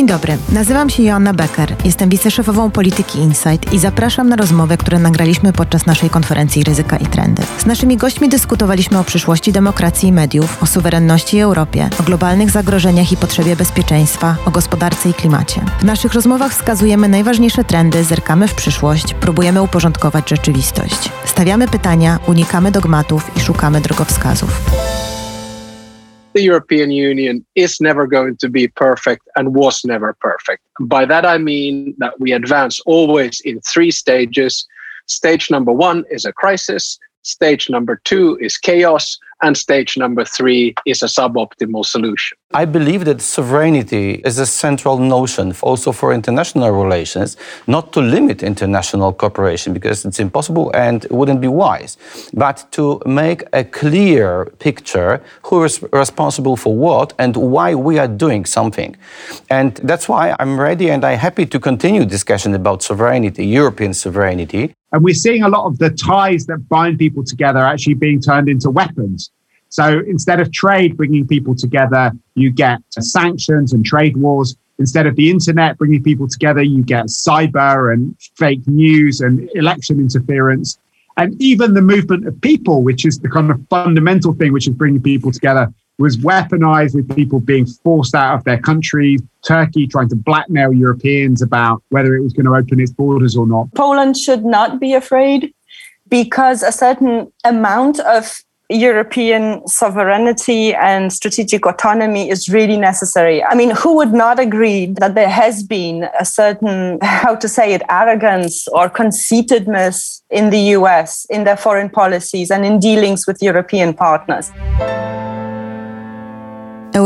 Dzień dobry, nazywam się Joanna Becker, jestem wiceszefową polityki Insight i zapraszam na rozmowę, które nagraliśmy podczas naszej konferencji Ryzyka i Trendy. Z naszymi gośćmi dyskutowaliśmy o przyszłości demokracji i mediów, o suwerenności i Europie, o globalnych zagrożeniach i potrzebie bezpieczeństwa, o gospodarce i klimacie. W naszych rozmowach wskazujemy najważniejsze trendy, zerkamy w przyszłość, próbujemy uporządkować rzeczywistość. Stawiamy pytania, unikamy dogmatów i szukamy drogowskazów. The European Union is never going to be perfect and was never perfect. By that, I mean that we advance always in three stages. Stage number one is a crisis, stage number two is chaos, and stage number three is a suboptimal solution. I believe that sovereignty is a central notion also for international relations, not to limit international cooperation because it's impossible and wouldn't be wise, but to make a clear picture who is responsible for what and why we are doing something. And that's why I'm ready and I'm happy to continue discussion about sovereignty, European sovereignty. And we're seeing a lot of the ties that bind people together actually being turned into weapons. So instead of trade bringing people together, you get sanctions and trade wars. Instead of the internet bringing people together, you get cyber and fake news and election interference. And even the movement of people, which is the kind of fundamental thing which is bringing people together, was weaponized with people being forced out of their countries, Turkey trying to blackmail Europeans about whether it was going to open its borders or not. Poland should not be afraid because a certain amount of European sovereignty and strategic autonomy is really necessary. I mean, who would not agree that there has been a certain, how to say it, arrogance or conceitedness in the US in their foreign policies and in dealings with European partners?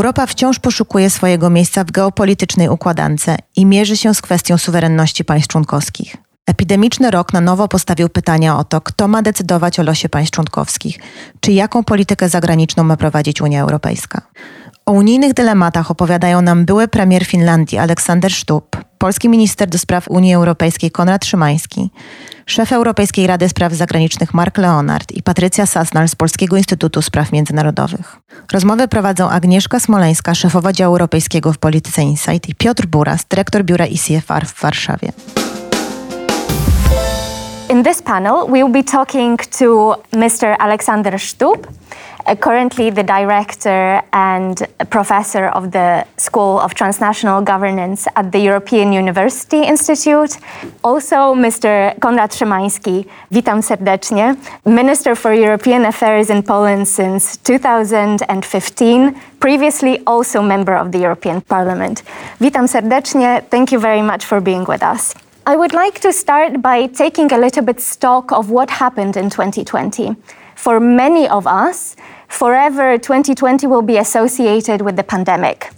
Europa wciąż poszukuje swojego miejsca w geopolitycznej układance i mierzy się z kwestią suwerenności państw członkowskich. Epidemiczny rok na nowo postawił pytania o to, kto ma decydować o losie państw członkowskich, czy jaką politykę zagraniczną ma prowadzić Unia Europejska. O unijnych dylematach opowiadają nam były premier Finlandii Aleksander Stubb, polski minister do spraw Unii Europejskiej Konrad Szymański, szef Europejskiej Rady Spraw Zagranicznych Mark Leonard i Patrycja Sasnal z Polskiego Instytutu Spraw Międzynarodowych. Rozmowy prowadzą Agnieszka Smoleńska, szefowa działu europejskiego w Polityce Insight i Piotr Buras, dyrektor biura ICFR w Warszawie. In this panel, we will be talking to Mr. Uh, currently the director and professor of the School of Transnational Governance at the European University Institute. Also, Mr. Konrad Szymański, witam serdecznie, Minister for European Affairs in Poland since 2015, previously also member of the European Parliament. Witam serdecznie. Thank you very much for being with us. I would like to start by taking a little bit stock of what happened in 2020. For many of us, forever 2020 will be associated with the pandemic.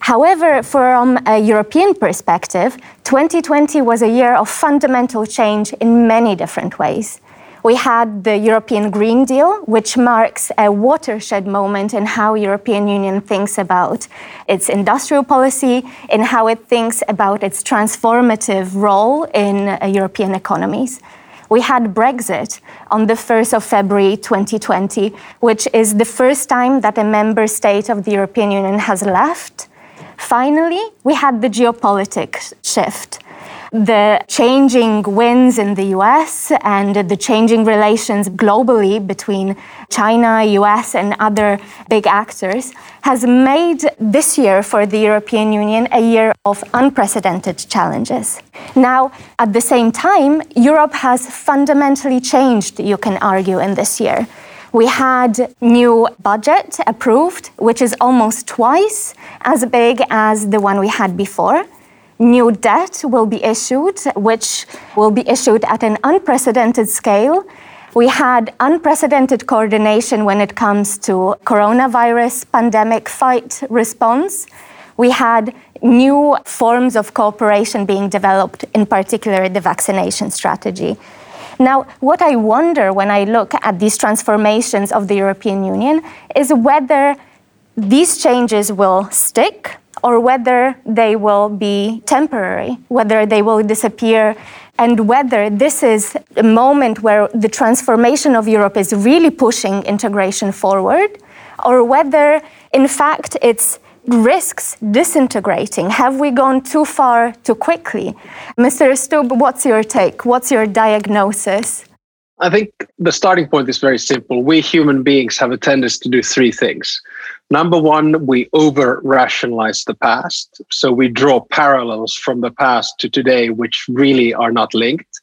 However, from a European perspective, 2020 was a year of fundamental change in many different ways. We had the European Green Deal, which marks a watershed moment in how European Union thinks about its industrial policy, in how it thinks about its transformative role in uh, European economies. We had Brexit on the 1st of February 2020, which is the first time that a member state of the European Union has left. Finally, we had the geopolitics shift the changing winds in the US and the changing relations globally between China, US, and other big actors has made this year for the European Union a year of unprecedented challenges. Now, at the same time, Europe has fundamentally changed, you can argue, in this year. We had new budget approved, which is almost twice as big as the one we had before. New debt will be issued, which will be issued at an unprecedented scale. We had unprecedented coordination when it comes to coronavirus pandemic fight response. We had new forms of cooperation being developed, in particular the vaccination strategy. Now, what I wonder when I look at these transformations of the European Union is whether these changes will stick or whether they will be temporary, whether they will disappear, and whether this is a moment where the transformation of Europe is really pushing integration forward, or whether, in fact, it's risks disintegrating? Have we gone too far too quickly? Mr. Stubb, what's your take? What's your diagnosis? I think the starting point is very simple. We human beings have a tendency to do three things. Number one, we over rationalize the past. So we draw parallels from the past to today, which really are not linked.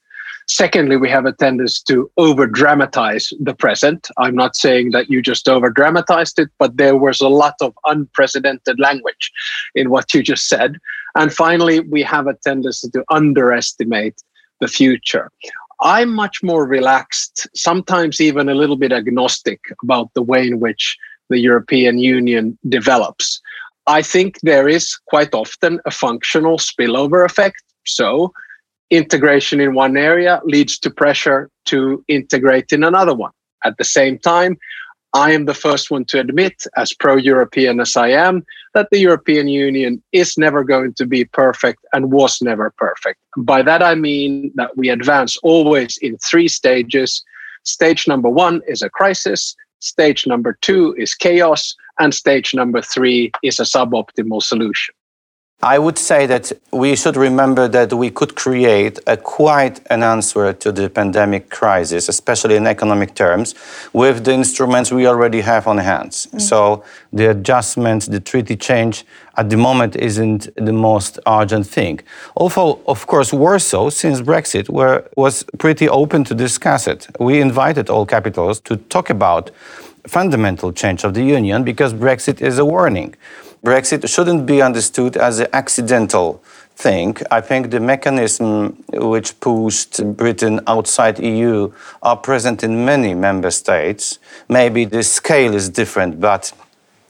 Secondly, we have a tendency to over dramatize the present. I'm not saying that you just over dramatized it, but there was a lot of unprecedented language in what you just said. And finally, we have a tendency to underestimate the future. I'm much more relaxed, sometimes even a little bit agnostic about the way in which the European Union develops. I think there is quite often a functional spillover effect. So, integration in one area leads to pressure to integrate in another one. At the same time, I am the first one to admit, as pro European as I am, that the European Union is never going to be perfect and was never perfect. By that, I mean that we advance always in three stages. Stage number one is a crisis, stage number two is chaos, and stage number three is a suboptimal solution. I would say that we should remember that we could create a quite an answer to the pandemic crisis, especially in economic terms, with the instruments we already have on hands. Mm. So the adjustments, the treaty change at the moment isn't the most urgent thing. Although, of course, Warsaw, since Brexit, were, was pretty open to discuss it. We invited all capitals to talk about fundamental change of the union because Brexit is a warning. Brexit shouldn't be understood as an accidental thing. I think the mechanism which pushed Britain outside EU are present in many member states. Maybe the scale is different, but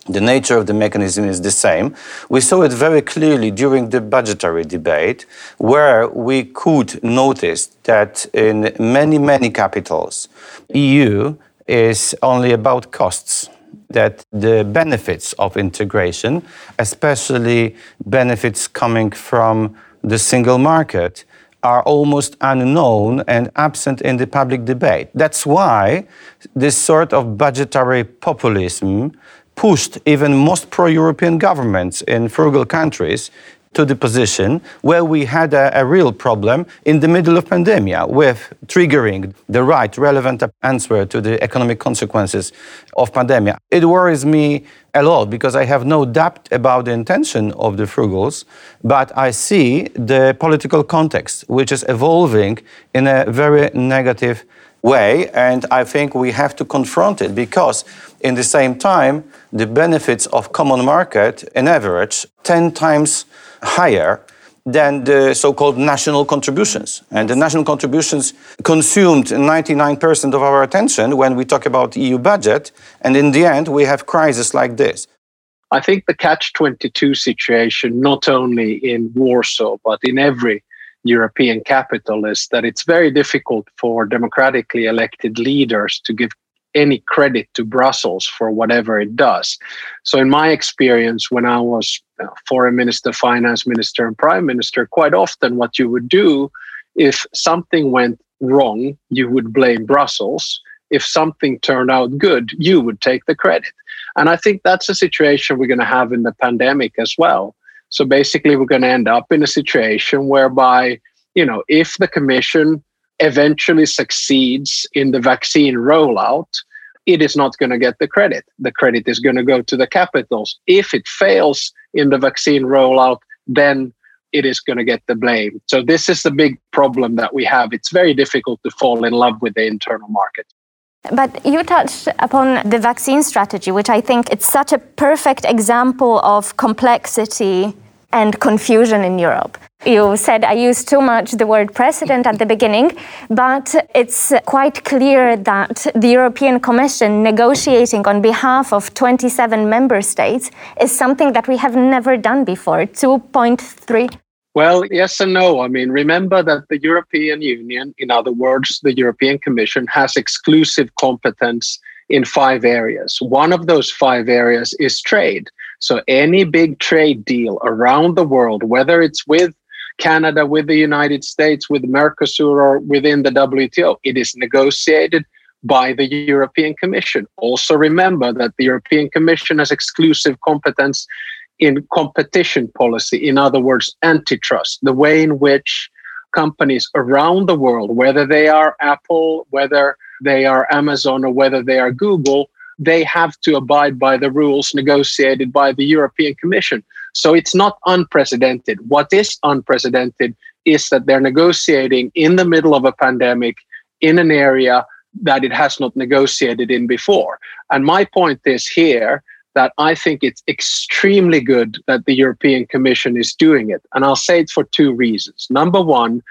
the nature of the mechanism is the same. We saw it very clearly during the budgetary debate, where we could notice that in many, many capitals, EU is only about costs that the benefits of integration, especially benefits coming from the single market, are almost unknown and absent in the public debate. That's why this sort of budgetary populism pushed even most pro European governments in frugal countries to the position where we had a, a, real problem in the middle of pandemia with triggering the right relevant answer to the economic consequences of pandemia. It worries me a lot because I have no doubt about the intention of the frugals, but I see the political context which is evolving in a very negative way and I think we have to confront it because in the same time the benefits of common market in average 10 times higher than the so-called national contributions. And the national contributions consumed 99% of our attention when we talk about EU budget. And in the end, we have crises like this. I think the catch-22 situation, not only in Warsaw, but in every European capital, is that it's very difficult for democratically elected leaders to give any credit to Brussels for whatever it does. So, in my experience, when I was foreign minister, finance minister, and prime minister, quite often what you would do if something went wrong, you would blame Brussels. If something turned out good, you would take the credit. And I think that's a situation we're going to have in the pandemic as well. So basically, we're going to end up in a situation whereby, you know, if the commission eventually succeeds in the vaccine rollout, it is not going to get the credit. The credit is going to go to the capitals. If it fails in the vaccine rollout, then it is going to get the blame. So, this is the big problem that we have. It's very difficult to fall in love with the internal market. But you touched upon the vaccine strategy, which I think it's such a perfect example of complexity and confusion in Europe. You said I used too much the word precedent at the beginning, but it's quite clear that the European Commission negotiating on behalf of 27 member states is something that we have never done before. 2.3 well, yes and no. I mean, remember that the European Union, in other words, the European Commission, has exclusive competence in five areas. One of those five areas is trade. So any big trade deal around the world, whether it's with Canada, with the United States, with Mercosur, or within the WTO, it is negotiated by the European Commission. Also, remember that the European Commission has exclusive competence in competition policy, in other words, antitrust, the way in which companies around the world, whether they are Apple, whether they are Amazon, or whether they are Google, they have to abide by the rules negotiated by the European Commission. So it's not unprecedented. What is unprecedented is that they're negotiating in the middle of a pandemic in an area that it has not negotiated in before. And my point is here that I think it's extremely good that the European Commission is doing it. And I'll say it for two reasons. Number one,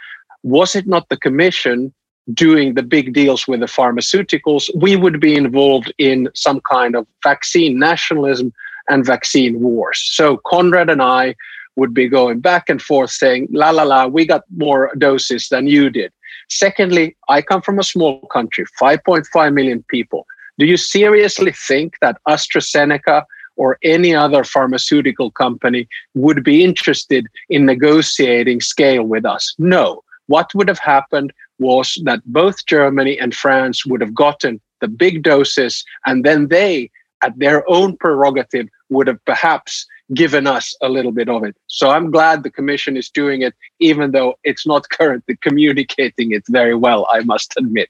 was it not the Commission doing the big deals with the pharmaceuticals, we would be involved in some kind of vaccine nationalism and vaccine wars. So Konrad and I would be going back and forth saying, la la la, we got more doses than you did. Secondly, I come from a small country, 5.5 million people. Do you seriously think that AstraZeneca or any other pharmaceutical company would be interested in negotiating scale with us? No. What would have happened was that both Germany and France would have gotten the big doses, and then they, at their own prerogative, would have perhaps given us a little bit of it. So I'm glad the Commission is doing it, even though it's not currently communicating it very well, I must admit.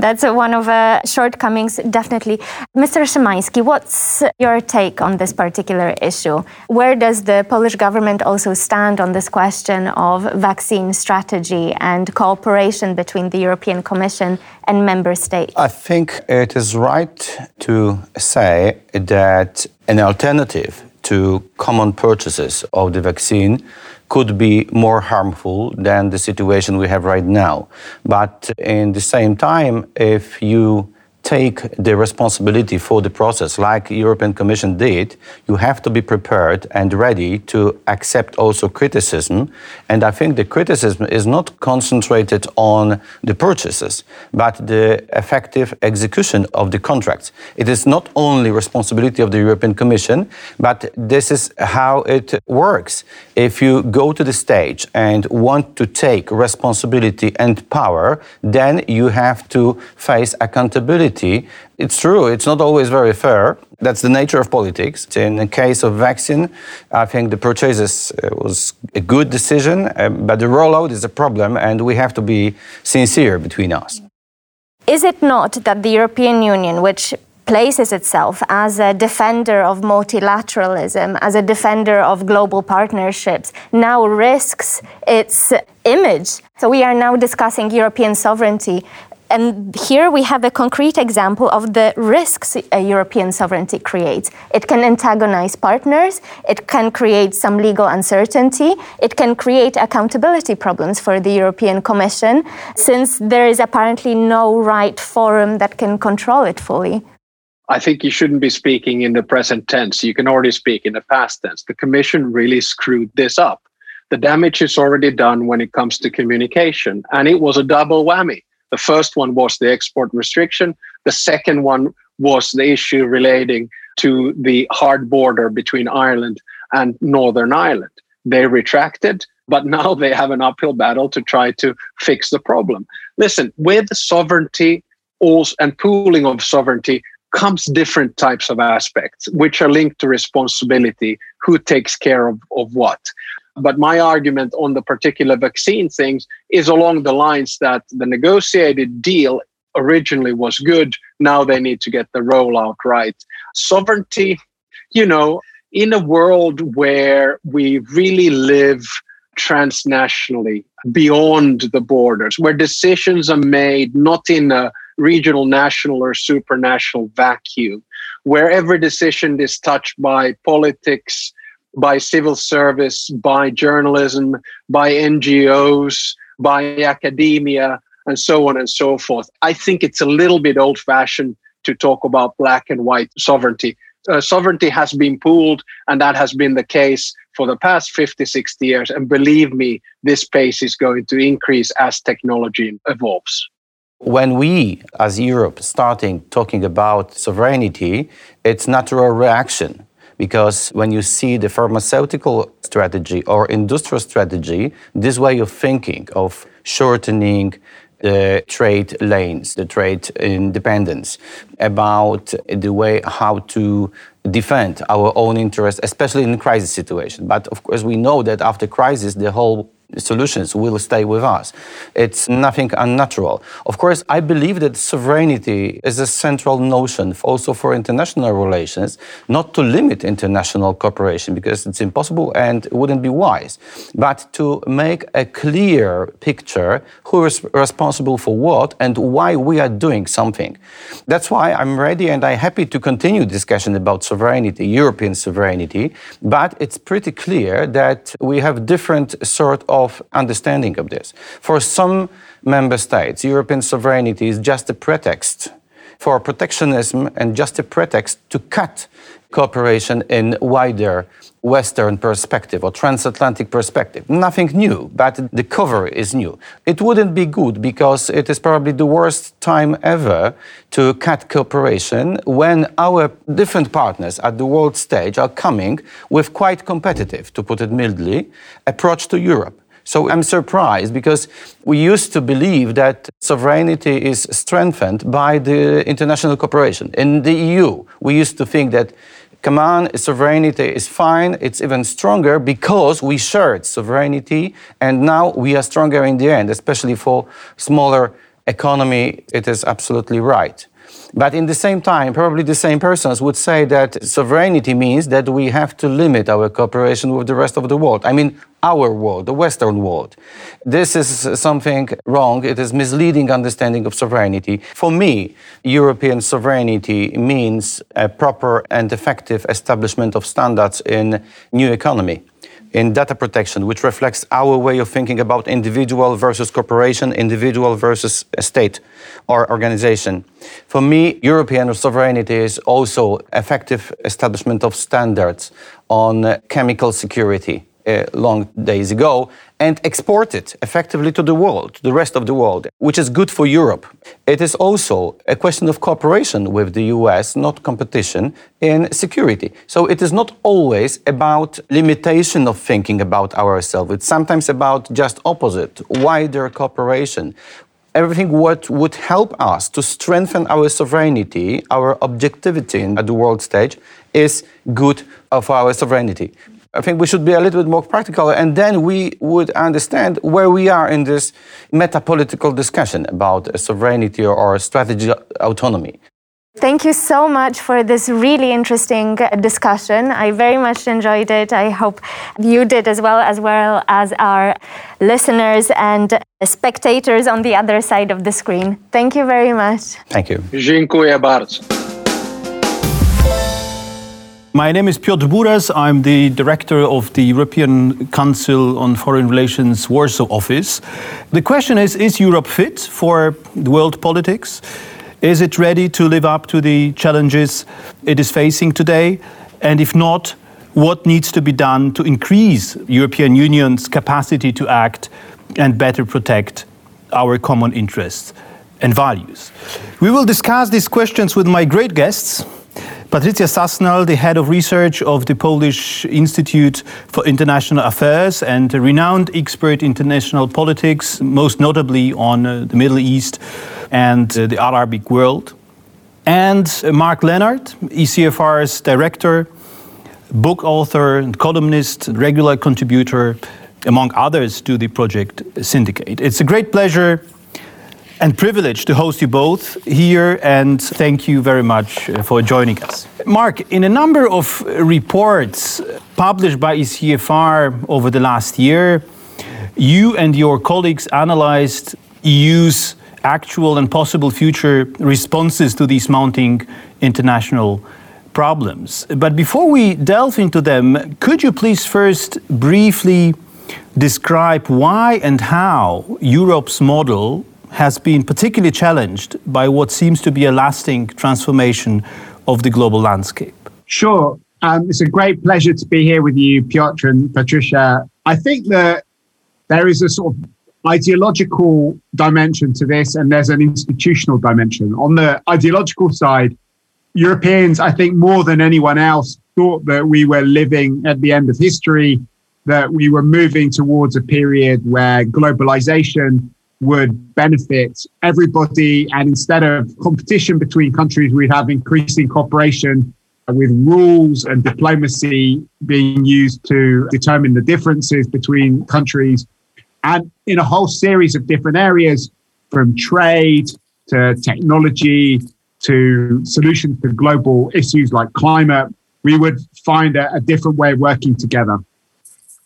That's one of the uh, shortcomings, definitely. Mr. Szymański, what's your take on this particular issue? Where does the Polish government also stand on this question of vaccine strategy and cooperation between the European Commission and member states? I think it is right to say that an alternative to common purchases of the vaccine could be more harmful than the situation we have right now. But in the same time, if you take the responsibility for the process like European Commission did, you have to be prepared and ready to accept also criticism. And I think the criticism is not concentrated on the purchases, but the effective execution of the contracts. It is not only responsibility of the European Commission, but this is how it works. If you go to the stage and want to take responsibility and power, then you have to face accountability it's true, it's not always very fair. That's the nature of politics. In the case of vaccine, I think the purchases uh, was a good decision, uh, but the rollout is a problem, and we have to be sincere between us. Is it not that the European Union, which places itself as a defender of multilateralism, as a defender of global partnerships, now risks its image. So we are now discussing European sovereignty and here we have a concrete example of the risks European sovereignty creates. It can antagonize partners, it can create some legal uncertainty, it can create accountability problems for the European Commission, since there is apparently no right forum that can control it fully. I think you shouldn't be speaking in the present tense. You can already speak in the past tense. The Commission really screwed this up. The damage is already done when it comes to communication, and it was a double whammy the first one was the export restriction. The second one was the issue relating to the hard border between Ireland and Northern Ireland. They retracted, but now they have an uphill battle to try to fix the problem. Listen, with sovereignty and pooling of sovereignty comes different types of aspects, which are linked to responsibility, who takes care of, of what. But my argument on the particular vaccine things is along the lines that the negotiated deal originally was good. Now they need to get the rollout right. Sovereignty, you know, in a world where we really live transnationally, beyond the borders, where decisions are made not in a regional, national, or supranational vacuum, where every decision is touched by politics, by civil service, by journalism, by NGOs, by academia, and so on and so forth. I think it's a little bit old fashioned to talk about black and white sovereignty. Uh, sovereignty has been pooled, and that has been the case for the past 50, 60 years. And believe me, this pace is going to increase as technology evolves. When we, as Europe, starting talking about sovereignty, it's natural reaction because when you see the pharmaceutical strategy or industrial strategy, this way of thinking of shortening the trade lanes, the trade independence, about the way how to defend our own interests, especially in crisis situation. But of course, we know that after crisis, the whole solutions will stay with us. It's nothing unnatural. Of course, I believe that sovereignty is a central notion also for international relations, not to limit international cooperation because it's impossible and wouldn't be wise, but to make a clear picture who is responsible for what and why we are doing something. That's why I'm ready and I'm happy to continue discussion about sovereignty, European sovereignty, but it's pretty clear that we have different sort of of understanding of this. For some member states, European sovereignty is just a pretext for protectionism and just a pretext to cut cooperation in wider Western perspective or transatlantic perspective. Nothing new, but the cover is new. It wouldn't be good because it is probably the worst time ever to cut cooperation when our different partners at the world stage are coming with quite competitive, to put it mildly, approach to Europe. So I'm surprised because we used to believe that sovereignty is strengthened by the international cooperation. In the EU, we used to think that come on, sovereignty is fine, it's even stronger because we shared sovereignty and now we are stronger in the end, especially for smaller economy, it is absolutely right. But in the same time, probably the same persons would say that sovereignty means that we have to limit our cooperation with the rest of the world. I mean, our world, the Western world. This is something wrong. It is misleading understanding of sovereignty. For me, European sovereignty means a proper and effective establishment of standards in new economy in data protection, which reflects our way of thinking about individual versus corporation, individual versus state or organization. For me, European sovereignty is also effective establishment of standards on chemical security uh, long days ago and export it effectively to the world, to the rest of the world, which is good for Europe. It is also a question of cooperation with the US, not competition in security. So it is not always about limitation of thinking about ourselves. It's sometimes about just opposite, wider cooperation. Everything what would help us to strengthen our sovereignty, our objectivity at the world stage, is good for our sovereignty. I think we should be a little bit more practical, and then we would understand where we are in this meta-political discussion about sovereignty or strategic autonomy. Thank you so much for this really interesting discussion. I very much enjoyed it. I hope you did as well, as well as our listeners and spectators on the other side of the screen. Thank you very much. Thank you. Dziękuję bardzo. My name is Piotr Buras. I'm the director of the European Council on Foreign Relations Warsaw office. The question is Is Europe fit for world politics? Is it ready to live up to the challenges it is facing today? And if not, what needs to be done to increase European Union's capacity to act and better protect our common interests and values? We will discuss these questions with my great guests. Patricia Sasnal, the head of research of the Polish Institute for International Affairs and a renowned expert in international politics, most notably on uh, the Middle East and uh, the Arabic world. And uh, Mark Leonard, ECFR's director, book author, and columnist, regular contributor, among others, to the project Syndicate. It's a great pleasure and privilege to host you both here, and thank you very much uh, for joining us. Mark, in a number of reports published by ECFR over the last year, you and your colleagues analyzed EU's actual and possible future responses to these mounting international problems. But before we delve into them, could you please first briefly describe why and how Europe's model has been particularly challenged by what seems to be a lasting transformation of the global landscape. Sure. Um, it's a great pleasure to be here with you, Piotr and Patricia. I think that there is a sort of ideological dimension to this, and there's an institutional dimension. On the ideological side, Europeans, I think more than anyone else, thought that we were living at the end of history, that we were moving towards a period where globalization would benefit everybody. And instead of competition between countries, we'd have increasing cooperation with rules and diplomacy being used to determine the differences between countries and in a whole series of different areas from trade to technology to solutions to global issues like climate, we would find a, a different way of working together.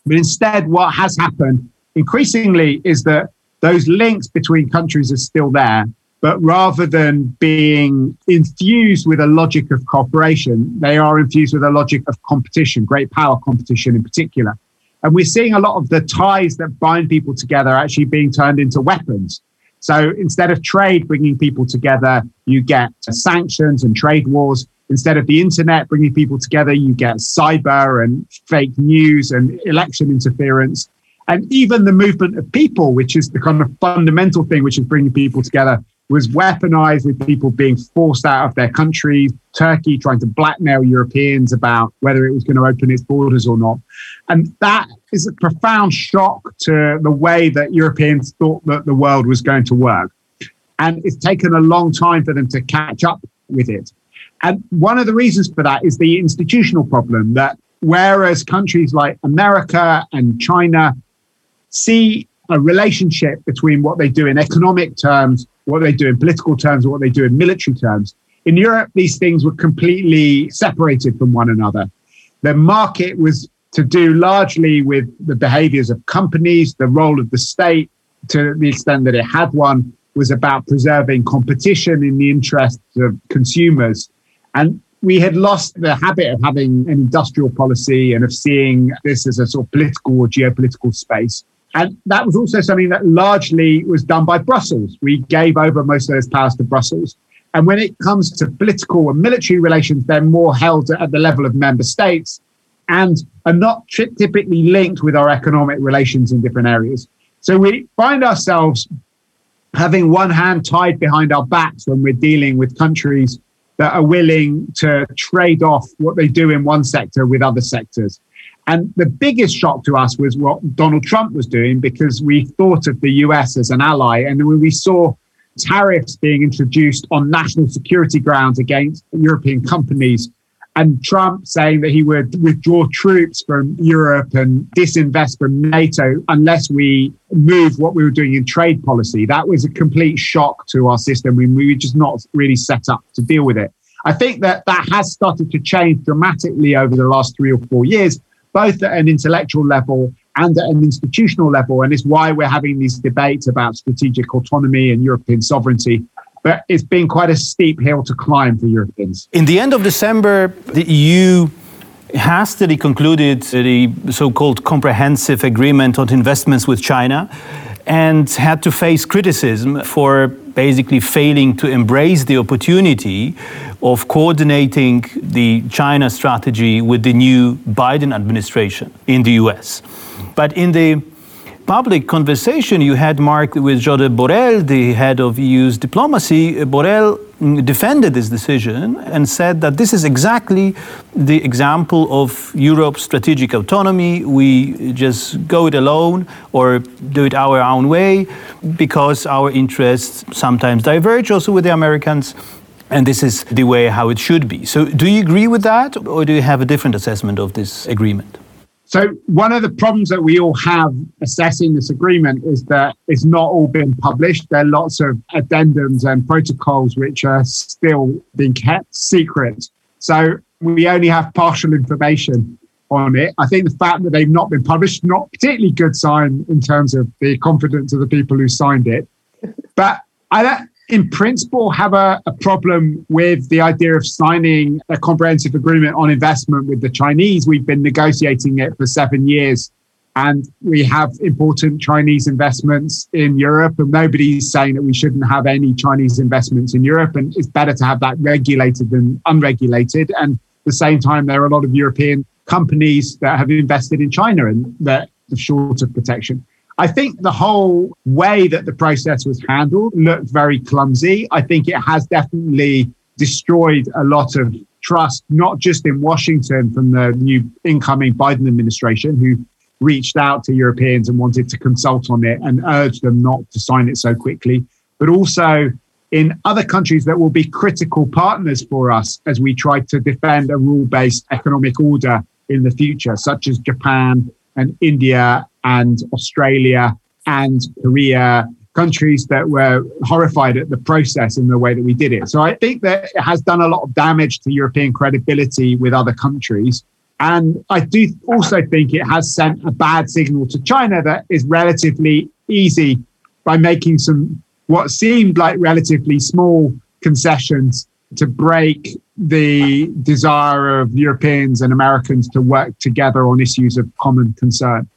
But instead, what has happened increasingly is that those links between countries are still there. But rather than being infused with a logic of cooperation, they are infused with a logic of competition, great power competition in particular. And we're seeing a lot of the ties that bind people together actually being turned into weapons. So instead of trade bringing people together, you get sanctions and trade wars. Instead of the internet bringing people together, you get cyber and fake news and election interference. And even the movement of people, which is the kind of fundamental thing which is bringing people together, was weaponized with people being forced out of their countries, Turkey trying to blackmail Europeans about whether it was going to open its borders or not. And that is a profound shock to the way that Europeans thought that the world was going to work. And it's taken a long time for them to catch up with it. And one of the reasons for that is the institutional problem that whereas countries like America and China see a relationship between what they do in economic terms what they do in political terms what they do in military terms. In Europe, these things were completely separated from one another. The market was to do largely with the behaviors of companies, the role of the state, to the extent that it had one, was about preserving competition in the interests of consumers. And we had lost the habit of having an industrial policy and of seeing this as a sort of political or geopolitical space. And that was also something that largely was done by Brussels. We gave over most of those powers to Brussels. And when it comes to political and military relations, they're more held at the level of member states and are not typically linked with our economic relations in different areas. So we find ourselves having one hand tied behind our backs when we're dealing with countries that are willing to trade off what they do in one sector with other sectors. And the biggest shock to us was what Donald Trump was doing because we thought of the US as an ally. And when we saw tariffs being introduced on national security grounds against European companies, and Trump saying that he would withdraw troops from Europe and disinvest from NATO unless we move what we were doing in trade policy. That was a complete shock to our system. We, we were just not really set up to deal with it. I think that that has started to change dramatically over the last three or four years both at an intellectual level and at an institutional level. And it's why we're having these debates about strategic autonomy and European sovereignty. But it's been quite a steep hill to climb for Europeans. In the end of December, the EU hastily concluded the so called comprehensive agreement on investments with China and had to face criticism for basically failing to embrace the opportunity of coordinating the China strategy with the new Biden administration in the US. But in the public conversation you had, Mark, with Josep Borrell, the head of EU's diplomacy, Borrell mm, defended this decision and said that this is exactly the example of Europe's strategic autonomy. We just go it alone or do it our own way because our interests sometimes diverge also with the Americans. And this is the way how it should be. So, do you agree with that, or do you have a different assessment of this agreement? So one of the problems that we all have assessing this agreement is that it's not all been published. There are lots of addendums and protocols which are still being kept secret. So we only have partial information on it. I think the fact that they've not been published, not particularly good sign in terms of the confidence of the people who signed it. But I in principle have a, a, problem with the idea of signing a comprehensive agreement on investment with the Chinese. We've been negotiating it for seven years and we have important Chinese investments in Europe. And nobody's saying that we shouldn't have any Chinese investments in Europe. And it's better to have that regulated than unregulated. And at the same time, there are a lot of European companies that have invested in China and that are short of protection. I think the whole way that the process was handled looked very clumsy. I think it has definitely destroyed a lot of trust, not just in Washington from the new incoming Biden administration, who reached out to Europeans and wanted to consult on it and urged them not to sign it so quickly, but also in other countries that will be critical partners for us as we try to defend a rule based economic order in the future, such as Japan and India and Australia and Korea, countries that were horrified at the process and the way that we did it. So I think that it has done a lot of damage to European credibility with other countries. And I do also think it has sent a bad signal to China that is relatively easy by making some what seemed like relatively small concessions to break the desire of Europeans and Americans to work together on issues of common concern.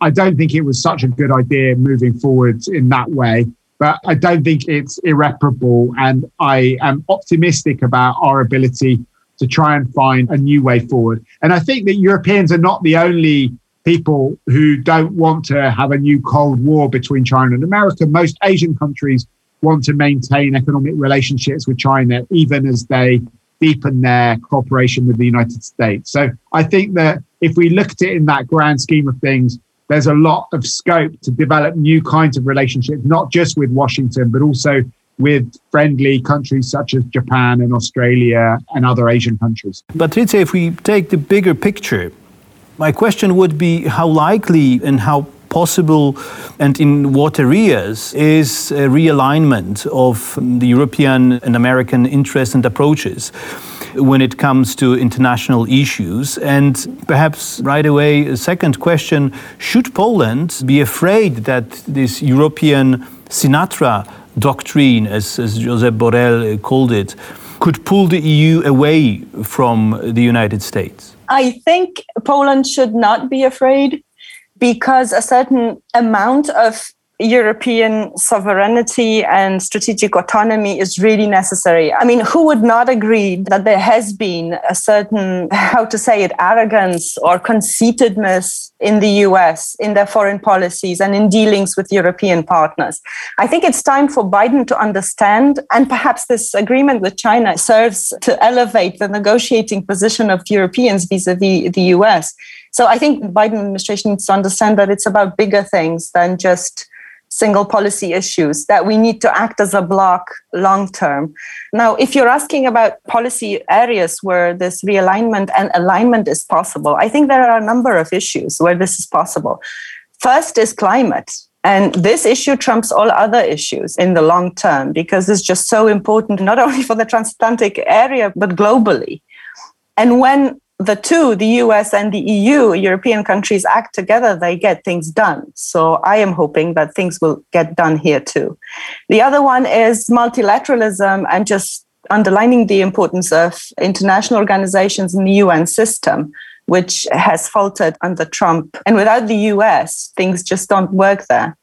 I don't think it was such a good idea moving forward in that way, but I don't think it's irreparable. And I am optimistic about our ability to try and find a new way forward. And I think that Europeans are not the only people who don't want to have a new Cold War between China and America. Most Asian countries want to maintain economic relationships with China, even as they deepen their cooperation with the United States. So I think that if we look at it in that grand scheme of things, there's a lot of scope to develop new kinds of relationships, not just with Washington, but also with friendly countries such as Japan and Australia and other Asian countries. But Patricia, if we take the bigger picture, my question would be how likely and how possible and in what areas is a realignment of the European and American interests and approaches when it comes to international issues? And perhaps right away, a second question should Poland be afraid that this European Sinatra doctrine, as, as Josep Borrell called it, could pull the EU away from the United States? I think Poland should not be afraid because a certain amount of European sovereignty and strategic autonomy is really necessary. I mean, who would not agree that there has been a certain, how to say it, arrogance or conceitedness in the US in their foreign policies and in dealings with European partners? I think it's time for Biden to understand, and perhaps this agreement with China serves to elevate the negotiating position of Europeans vis a vis the US. So I think the Biden administration needs to understand that it's about bigger things than just single policy issues, that we need to act as a bloc long term. Now, if you're asking about policy areas where this realignment and alignment is possible, I think there are a number of issues where this is possible. First is climate. And this issue trumps all other issues in the long term because it's just so important, not only for the transatlantic area, but globally. And when the two, the US and the EU, European countries act together, they get things done. So I am hoping that things will get done here too. The other one is multilateralism and just underlining the importance of international organizations in the UN system, which has faltered under Trump. And without the US, things just don't work there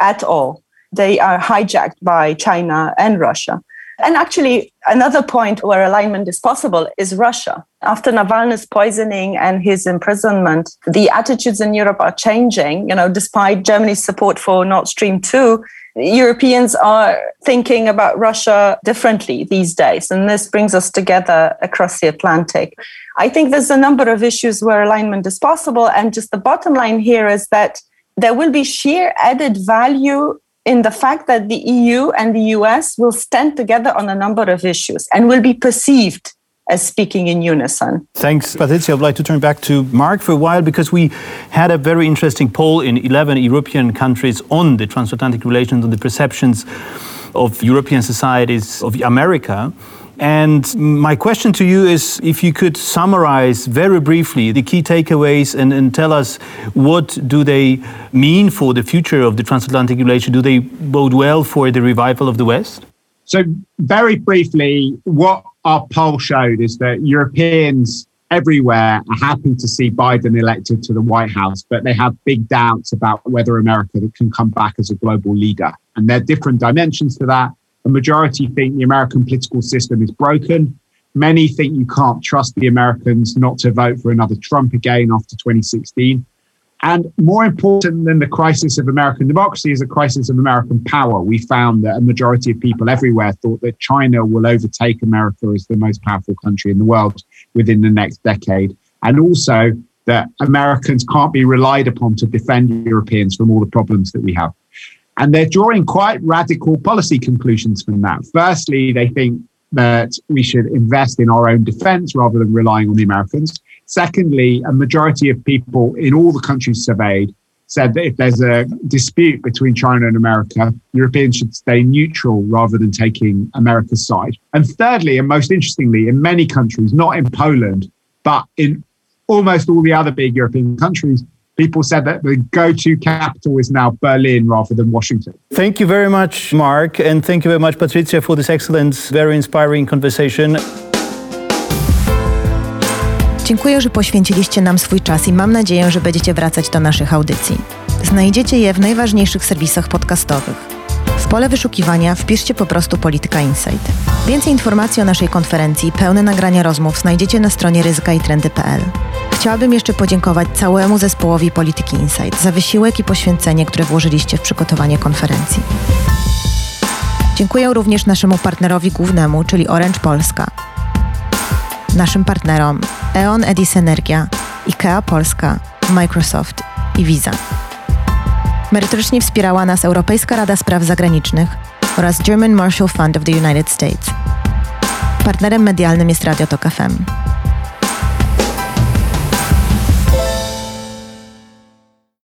at all. They are hijacked by China and Russia. And actually, another point where alignment is possible is Russia. After Navalny's poisoning and his imprisonment, the attitudes in Europe are changing. You know, despite Germany's support for Nord Stream 2, Europeans are thinking about Russia differently these days. And this brings us together across the Atlantic. I think there's a number of issues where alignment is possible. And just the bottom line here is that there will be sheer added value in the fact that the EU and the US will stand together on a number of issues and will be perceived as speaking in unison. Thanks, Patricia. I'd like to turn back to Mark for a while because we had a very interesting poll in 11 European countries on the transatlantic relations, on the perceptions of European societies of America. And my question to you is if you could summarize very briefly the key takeaways and, and, tell us what do they mean for the future of the transatlantic relation? Do they bode well for the revival of the West? So, very briefly, what our poll showed is that Europeans everywhere are happy to see Biden elected to the White House, but they have big doubts about whether America can come back as a global leader. And there are different dimensions to that. The majority think the American political system is broken. Many think you can't trust the Americans not to vote for another Trump again after 2016. And more important than the crisis of American democracy is a crisis of American power. We found that a majority of people everywhere thought that China will overtake America as the most powerful country in the world within the next decade. And also that Americans can't be relied upon to defend Europeans from all the problems that we have. And they're drawing quite radical policy conclusions from that. Firstly, they think that we should invest in our own defense rather than relying on the Americans. Secondly, a majority of people in all the countries surveyed said that if there's a dispute between China and America, Europeans should stay neutral rather than taking America's side. And thirdly, and most interestingly, in many countries, not in Poland, but in almost all the other big European countries, people said that the go-to capital is now Berlin rather than Washington. Thank you very much, Mark, and thank you very much, Patricia, for this excellent, very inspiring conversation. Dziękuję, że poświęciliście nam swój czas i mam nadzieję, że będziecie wracać do naszych audycji. Znajdziecie je w najważniejszych serwisach podcastowych. Pole wyszukiwania wpiszcie po prostu Polityka Insight. Więcej informacji o naszej konferencji pełne nagrania rozmów znajdziecie na stronie ryzykaitrędy.pl. Chciałabym jeszcze podziękować całemu zespołowi Polityki Insight za wysiłek i poświęcenie, które włożyliście w przygotowanie konferencji. Dziękuję również naszemu partnerowi głównemu, czyli Orange Polska, naszym partnerom E.ON Edis Energia, IKEA Polska, Microsoft i Visa. Merytorycznie wspierała nas Europejska Rada Spraw Zagranicznych oraz German Marshall Fund of the United States. Partnerem medialnym jest Radio Tok FM.